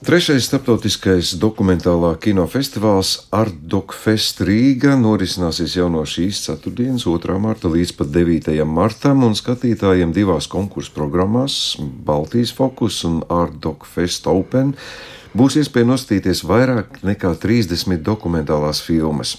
Trešais starptautiskais dokumentālā kinofestivāls Ardok Fest Rīga norisināsies jau no šīs ceturtdienas, 2. marta līdz pat 9. martam, un skatītājiem divās konkursu programmās - Baltijas Fokus un Ardok Fest Open - būs iespēja nostīties vairāk nekā 30 dokumentālās filmas.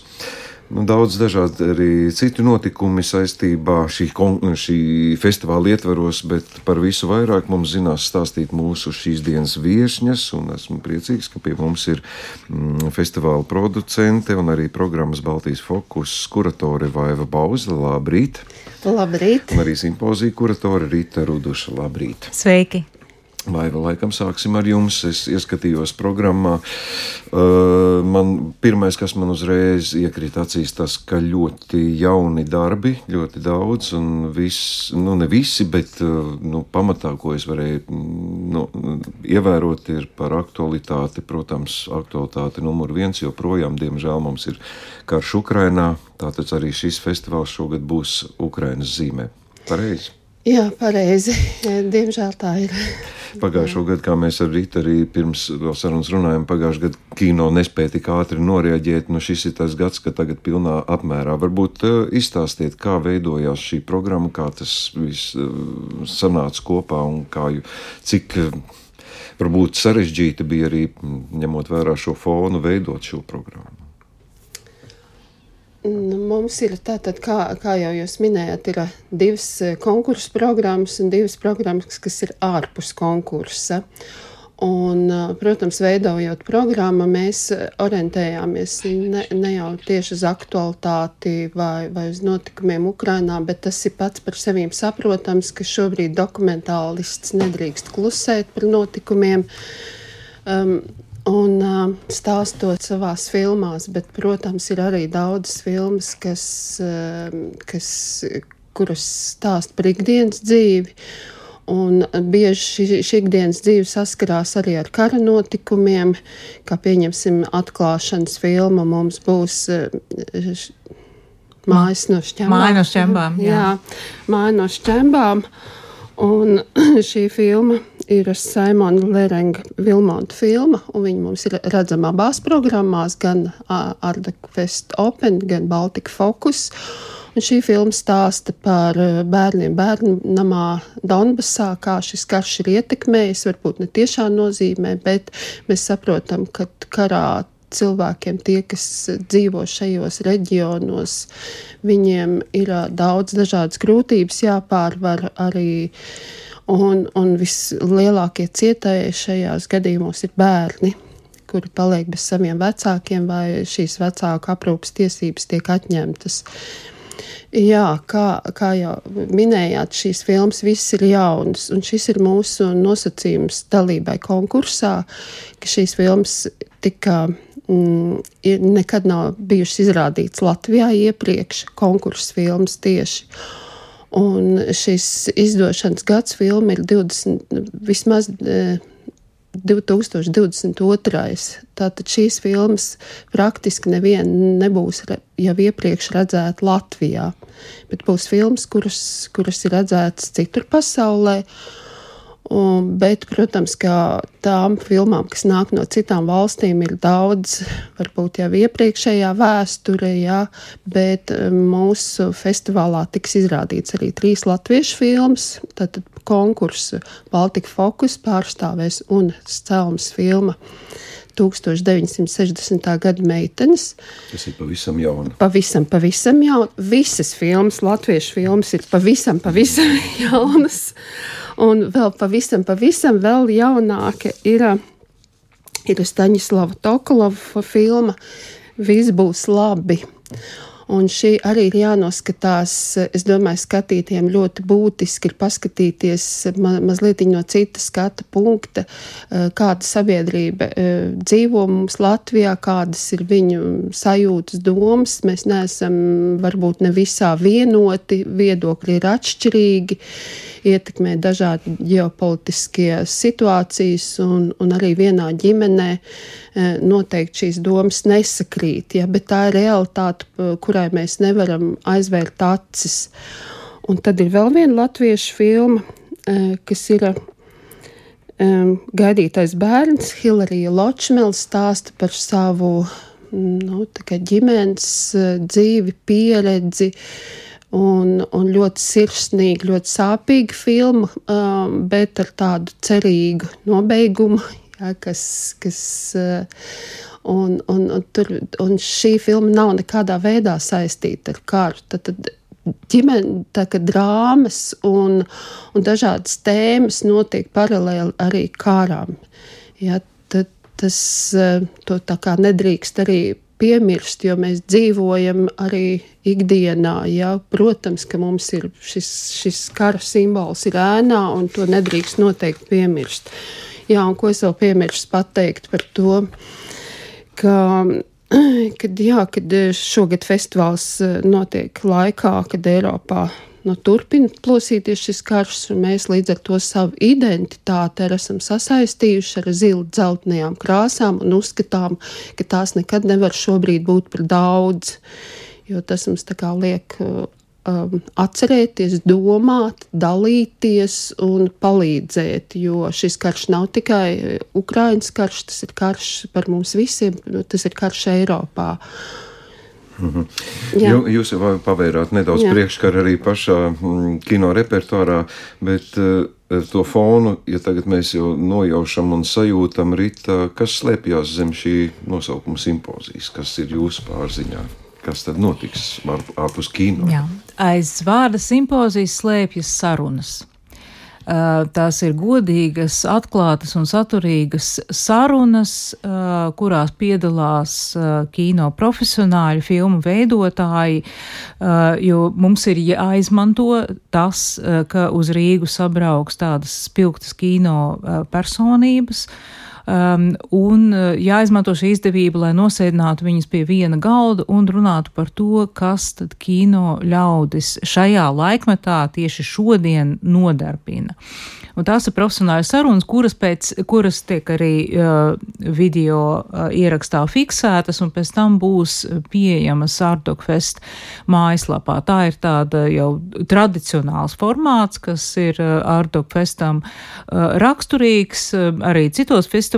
Nu, daudz dažādi arī citu notikumi saistībā šī, šī festivāla ietvaros, bet par visu vairāk mums zinās stāstīt mūsu šīs dienas viesņas. Esmu priecīgs, ka pie mums ir mm, festivāla producente un arī programmas Baltijas fokus kuratore Vaiva Bauza. Labrīt! Labrīt! Un arī simpozija kuratore Rīta Ruduša. Labrīt! Sveiki! Vai vēl laikam sāksim ar jums? Es ieskatījos programmā. Man pirmais, kas man uzreiz iekrita acīs, tas, ka ļoti jauni darbi, ļoti daudz, un viss, nu ne visi, bet nu, pamatā, ko es varēju nu, ievērot, ir par aktualitāti. Protams, aktualitāte numur viens joprojām, diemžēl, mums ir karš Ukrainā. Tātad arī šis festivāls šogad būs Ukrainas zīmē. Pareizi. Jā, pareizi. Diemžēl tā ir. Pagājušo gadu, kā mēs ar Rītu arī pirms sarunas runājām, pagājušajā gadā kino nespēja tik ātri noreaģēt. Nu, šis ir tas gads, kad tagad pilnā apmērā. Varbūt uh, izstāstiet, kā veidojās šī programma, kā tas viss uh, sanāca kopā un kā, cik uh, varbūt sarežģīti bija arī ņemot vērā šo fonu, veidot šo programmu. Mums ir tātad, kā, kā jau jūs minējāt, ir divas konkursu programmas un divas programmas, kas ir ārpus konkursa. Un, protams, veidojot programmu, mēs orientējāmies ne, ne jau tieši uz aktualitāti vai, vai uz notikumiem Ukrajinā, bet tas ir pats par sevi saprotams, ka šobrīd dokumentālists nedrīkst klusēt par notikumiem. Um, un uh, stāstot savās filmās, bet, protams, ir arī daudzas filmas, kas, uh, kas, kuras stāst par ikdienas dzīvi. Un bieži šī, šī ikdienas dzīve saskarās arī ar kara notikumiem, kā pieņemsim atklāšanas filma. Mums būs uh, mājas no šķembām. Māja no šķembām. Jā, jā māja no šķembām. Un šī filma ir Simona Lerenga Vilmonta filma, un viņa mums ir redzama abās programmās, gan Ardak Fest Open, gan Baltika Focus. Un šī filma stāsta par bērniem bērnu namā Donbasā, kā šis karš ir ietekmējis, varbūt ne tiešā nozīmē, bet mēs saprotam, ka karā cilvēkiem, tie, kas dzīvo šajos reģionos, viņiem ir daudz dažādas grūtības jāpārvar arī Un, un vislielākie cietēji šajās gadījumos ir bērni, kuri paliek bez saviem vecākiem, vai šīs vecāku aprūpas tiesības tiek atņemtas. Jā, kā, kā jau minējāt, šīs filmas viss ir jaunas, un šis ir mūsu nosacījums dalībai konkursā, ka šīs filmas tika mm, nekad nav bijušas izrādītas Latvijā iepriekš, konkursu filmas tieši. Un šis izdošanas gads filma ir 20, vismaz 2022. E, Tātad šīs filmas praktiski neviena nebūs jau iepriekš redzēta Latvijā, bet būs filmas, kuras, kuras ir redzētas citur pasaulē. Un, bet, protams, ka tām filmām, kas nāk no citām valstīm, ir daudz, varbūt jau iepriekšējā vēsture, jā, bet um, mūsu festivālā tiks izrādīts arī trīs latviešu filmas. Tad konkursu Baltika Focus pārstāvēs un Scelmas filma. 1960. gada meitenes. Tas ir pavisam jauna. Pavisam, pavisam jauna. Visas filmas, latviešu filmas, ir pavisam, pavisam jaunas. Un vēl pavisam, pavisam vēl jaunāka ir, ir Staņislava Tokolova filma Viss būs labi. Un šī arī ir jānoskatās. Es domāju, skatītājiem ļoti būtiski ir paskatīties ma mazliet no citas skatu punkta, eh, kāda sabiedrība eh, dzīvo mums Latvijā, kādas ir viņu sajūtas, domas. Mēs neesam varbūt ne visā vienoti, viedokļi ir atšķirīgi, ietekmē dažādi ģeopolitiskie situācijas, un, un arī vienā ģimenē eh, noteikti šīs domas nesakrīt. Ja, bet tā ir realitāte, kurā kurai mēs nevaram aizvērt acis. Un tad ir vēl viena latviešu filma, eh, kas ir um, gaidītais bērns, Hilarija Ločmēla, stāsta par savu nu, ģimenes uh, dzīvi, pieredzi. Un, un ļoti sirsnīga, ļoti sāpīga filma, um, bet ar tādu cerīgu nobeigumu, ja, kas, kas uh, un, un, un, tur, un šī filma nav nekādā veidā saistīta ar karu. Tad, tad ģimene, tā kā drāmas un, un dažādas tēmas notiek paralēli arī kārām. Ja, tad tas eh, to tā kā nedrīkst arī piemirst, jo mēs dzīvojam arī ikdienā. Ja? Protams, ka mums ir šis, šis kara simbols ir ēnā, un to nedrīkst noteikti piemirst. Jā, un ko es vēl piemirstu pateikt par to, ka kad, jā, kad eh, šogad festivāls eh, notiek laikā, kad Eiropā nu, turpina plosīties šis karš, un mēs līdz ar to savu identitāti esam sasaistījuši ar zilu dzeltenajām krāsām un uzskatām, ka tās nekad nevar šobrīd būt par daudz. Jo tas mums liek eh, um, atcerēties, domāt, dalīties un palīdzēt. Jo šis karš nav tikai uh, Ukraiņas karš, tas ir karš par mums visiem, tas ir karš Eiropā. Mm -hmm. Jā. Jūs jau pavērāt nedaudz priekškaru arī pašā mm, kino repertuārā, bet uh, to fonu, ja tagad mēs jau nojaušam un sajūtam, Rita, kas slēpjas zem šī nosaukuma simpozijas, kas ir jūsu pārziņā? Kas tad notiks ārpus kino? Jā. Aiz vārda simpozijas slēpjas sarunas. Tās ir godīgas, atklātas un saturīgas sarunas, kurās piedalās kino profesionāļi, filmu veidotāji, jo mums ir jāizmanto tas, ka uz Rīgu sabrauks tādas spilgtas kino personības, Um, un uh, jāizmanto šī izdevība, lai nosēdinātu viņus pie viena galda un runātu par to, kas tad kino ļaudis šajā laikmetā tieši šodien nodarbina. Un tās ir profesionāļas sarunas, kuras, pēc, kuras tiek arī uh, video uh, ierakstā fiksētas, un pēc tam būs pieejamas Ardokfest mājaslapā. Tā ir tāda jau tradicionāls formāts, kas ir uh, Ardokfestam uh, raksturīgs. Uh, arī citos festivālos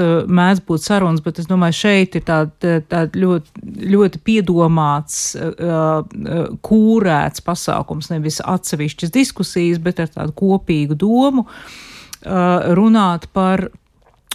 uh, mēdz būt sarunas, bet es domāju, šeit ir tāda tā ļoti, ļoti piedomāts, uh, uh, kūrēts pasākums, nevis atsevišķas diskusijas, bet ar tādu kopīgu domu runāt par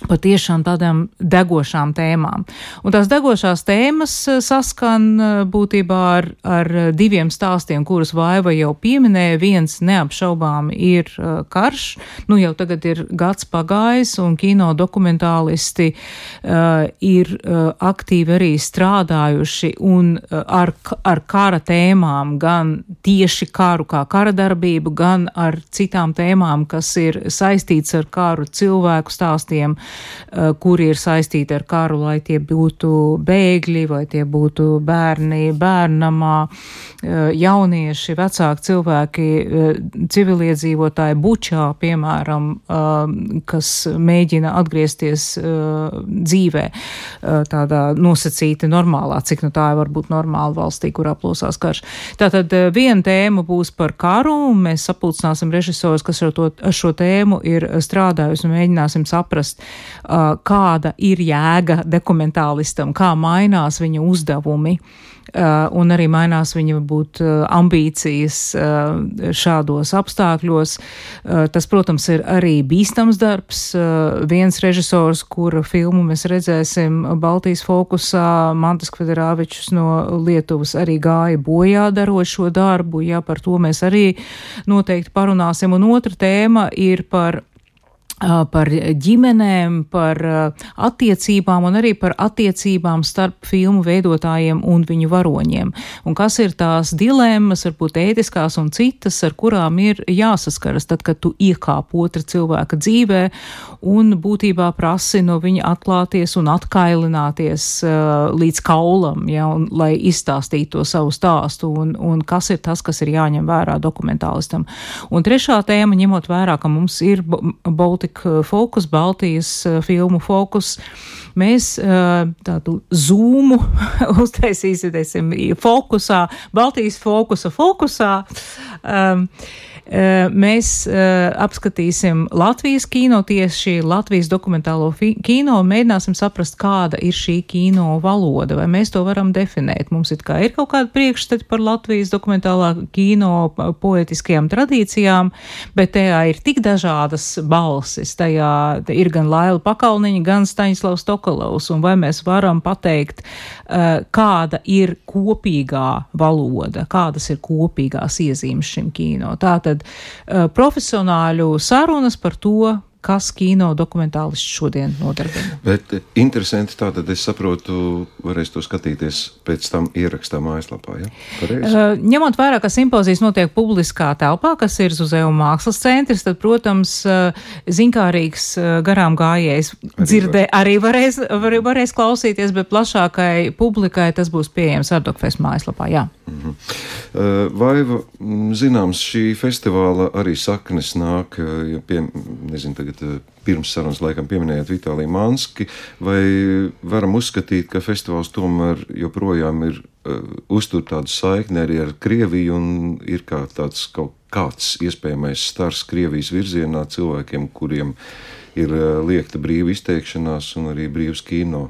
patiešām tādām degošām tēmām. Un tās degošās tēmas eh, saskan eh, būtībā ar, ar diviem stāstiem, kurus Vaiva jau pieminēja. Viens neapšaubām ir uh, karš, nu jau tagad ir gads pagājis, un kino dokumentālisti uh, ir uh, aktīvi arī strādājuši un uh, ar, ar kara tēmām, gan tieši karu kā kara darbību, gan ar citām tēmām, kas ir saistīts ar karu cilvēku stāstiem, Eh, kuri ir saistīti ar karu, lai tie būtu bēgļi, vai tie būtu bērni bērnamā, eh, jaunieši, vecāki cilvēki, eh, civiliedzīvotāji bučā, piemēram, kas mēģina atgriezties dzīvē tādā nosacīti normālā, cik nu tā var būt normāla valstī, kurā plosās karš. Tātad viena tēma būs par karu, un mēs sapulcināsim režisors, kas ar, to, ar šo tēmu ir strādājusi, un mēģināsim saprast, kāda ir jēga dokumentālistam, kā mainās viņa uzdevumi. Uh, un arī mainās viņa būt uh, ambīcijas uh, šādos apstākļos. Tas, protams, ir arī bīstams darbs. Viens režisors, kura filmu mēs redzēsim Baltijas fokusā, Mantas Kvedrāvičs no Lietuvas arī gāja bojā darot šo darbu. Jā, par to mēs arī noteikti parunāsim. Un otra tēma ir par par ģimenēm, par attiecībām un arī par attiecībām starp filmu veidotājiem un viņu varoņiem. Un kas ir tās dilemmas, varbūt ētiskās un citas, ar kurām ir jāsaskaras tad, kad tu iekāp otra cilvēka dzīvē un būtībā prasi no viņa atklāties un atkailināties uh, līdz kaulam, ja, un, lai izstāstītu to savu stāstu un, un kas ir tas, kas ir jāņem vērā dokumentālistam. Un trešā tēma, ņemot vērā, ka mums ir Baltika Baltic Focus, Baltijas filmu fokus mēs tādu zūmu uztaisīsim fokusā, Baltijas fokusa fokusā. Um, Mēs apskatīsim Latvijas kino, tieši Latvijas dokumentālo kino un mēģināsim saprast, kāda ir šī kino valoda, vai mēs to varam definēt. Mums it kā ir kaut kāda priekšstati par Latvijas dokumentālā kino poetiskajām tradīcijām, bet tajā ir tik dažādas balsis. Tajā ir gan Laila Pakalniņa, gan Staņislavs Tokalovs, un vai mēs varam pateikt, kāda ir kopīgā valoda, kādas ir kopīgās iezīmes šim kino. Tātad uh, profesionāļu sarunas par to, kas kino dokumentālists šodien nodarbina. Bet eh, interesanti tātad es saprotu, varēs to skatīties pēc tam ierakstā mājaslapā, ja? Pareizi? Uh, ņemot vērā, ka simpozijas notiek publiskā telpā, kas ir Zuzeuma mākslas centrs, tad, protams, uh, zinkārīgs uh, garām gājējs dzirdē arī varēs, var, varēs klausīties, bet plašākai publikai tas būs pieejams Ardokfest mājaslapā, jā. Mm -hmm. Vai zināms, šī festivāla arī saknes nāk, ja pie, nezinu, tagad pirms sarunas laikam pieminējāt Vitāliju Manski, vai varam uzskatīt, ka festivāls tomēr joprojām ir uztur tādu saikni arī ar Krieviju un ir kā tāds kaut kāds iespējamais stars Krievijas virzienā cilvēkiem, kuriem ir liekta brīva izteikšanās un arī brīvs kino.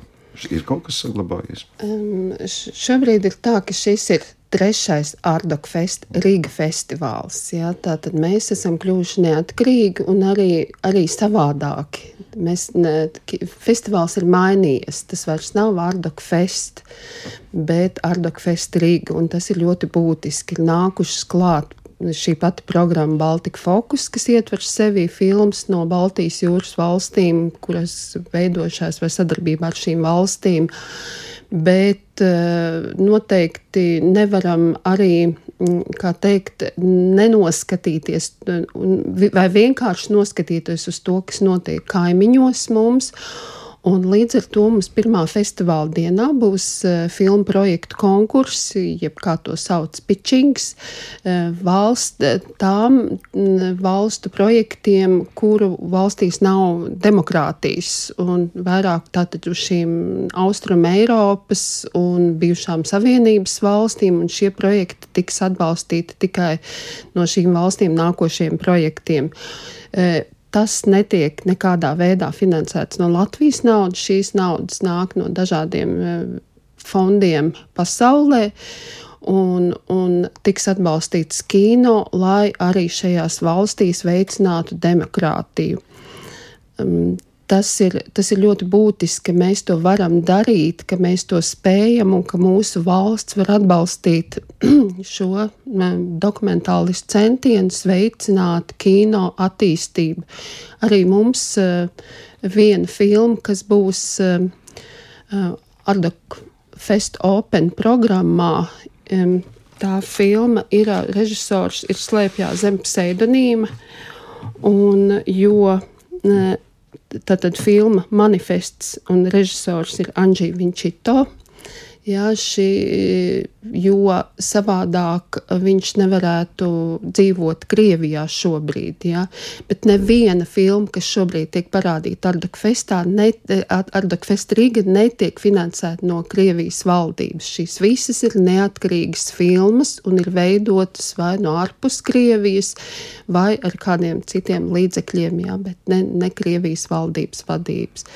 Ir kaut kas saglabājies? Um, šobrīd ir tā, ka šis ir trešais Ardok fest, Rīga festivāls. Ja? Tātad mēs esam kļuvuši neatkarīgi un arī, arī savādāki. Mēs, ne, festivāls ir mainījies. Tas vairs nav Ardok fest, bet Ardok fest Rīga. Un tas ir ļoti būtiski. Ir nākušas klāt šī pati programma Baltika Focus, kas ietver sevi filmas no Baltijas jūras valstīm, kuras veidošās vai sadarbībā ar šīm valstīm. Bet uh, noteikti nevaram arī, mm, kā teikt, nenoskatīties vai vienkārši noskatīties uz to, kas notiek kaimiņos mums. Un līdz ar to mums pirmā festivāla dienā būs uh, filmu projektu konkurss, jeb kā to sauc, pitchings, uh, valst, tām mm, valstu projektiem, kuru valstīs nav demokrātijas, un vairāk tātad uz šīm Austrum Eiropas un bijušām savienības valstīm, un šie projekti tiks atbalstīti tikai no šīm valstīm nākošiem projektiem. Tas netiek nekādā veidā finansēts no Latvijas naudas. Šīs naudas nāk no dažādiem e, fondiem pasaulē. Un, un tiks atbalstīts kino, lai arī šajās valstīs veicinātu demokrātiju. Tas ir, tas ir ļoti būtiski, ka mēs to varam darīt, ka mēs to spējam un ka mūsu valsts var atbalstīt šo dokumentālistu centienus veicināt kino attīstību. Arī mums uh, viena filma, kas būs uh, uh, Ardok Fest Open programmā, tā filma ir režisors, ir slēpjā zem pseidonīma, un jo Tātad filma manifests un režisors ir Anģija Vinčito. Jā, šī, jo savādāk viņš nevarētu dzīvot Krievijā šobrīd. Jā. Bet neviena filma, kas šobrīd tiek parādīta Ardokfestā, ne, Ardokfest Rīga netiek finansēta no Krievijas valdības. Šīs visas ir neatkarīgas filmas un ir veidotas vai no ārpus Krievijas vai ar kādiem citiem līdzekļiem, jā, bet ne, ne Krievijas valdības vadības.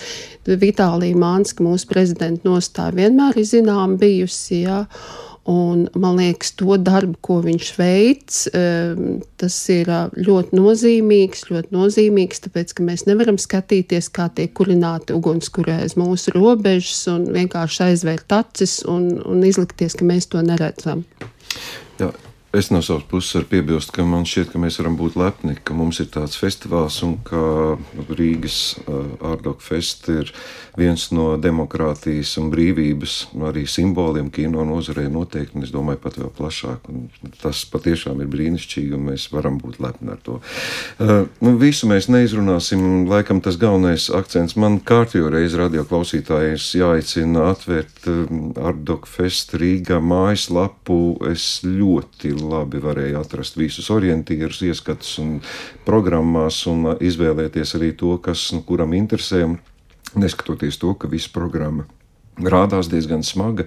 Vitālija Mānska, mūsu prezidenta nostāja vienmēr ir zinām bijusi, jā. Un, man liekas, to darbu, ko viņš veic, ehm, tas ir ļoti nozīmīgs. Ļoti nozīmīgs, tāpēc ka mēs nevaram skatīties, kā tiek kurināti ugunskurē aiz mūsu robežas un vienkārši aizvērt acis un, un izlikties, ka mēs to neredzam. Jā. Es no savas puses varu piebilst, ka man šķiet, ka mēs varam būt lepni, ka mums ir tāds festivāls un ka Rīgas Ārdok Fest ir viens no demokrātijas un brīvības arī simboliem kino nozarē noteikti, un es domāju pat vēl plašāk. Tas patiešām ir brīnišķīgi, un mēs varam būt lepni ar to. Uh, nu, visu mēs neizrunāsim, laikam tas galvenais akcents man kārtīgi reiz radio klausītājiem jāicina atvērt Ārdok Fest Rīgā mājaslapu. Es ļoti labi varēja atrast visus orientierus, ieskatus un programmās un izvēlēties arī to, kas nu, kuram interesē, neskatoties to, ka visa programma rādās diezgan smaga,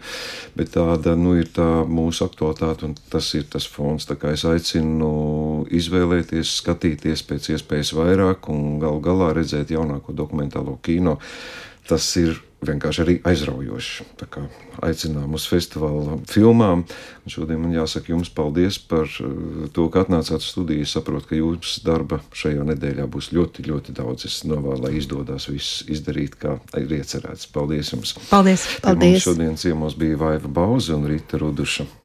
bet tāda nu, ir tā mūsu aktualitāte, un tas ir tas fons. Es aicinu izvēlēties, skatīties pēc iespējas vairāk un gal galā redzēt jaunāko dokumentālo kino. Tas ir vienkārši arī aizraujoši. Tā kā aicinām uz festivāla filmām. Un šodien man jāsaka jums paldies par eh, to, ka atnācāt uz studiju. Es saprotu, ka jūsu darba šajā nedēļā būs ļoti, ļoti daudz. Es novēlu, lai izdodas viss izdarīt, kā ir iecerēts. Paldies jums! Paldies! Paldies! Šodien ciemos bija Vaiva Bauza un Rīta Ruduša.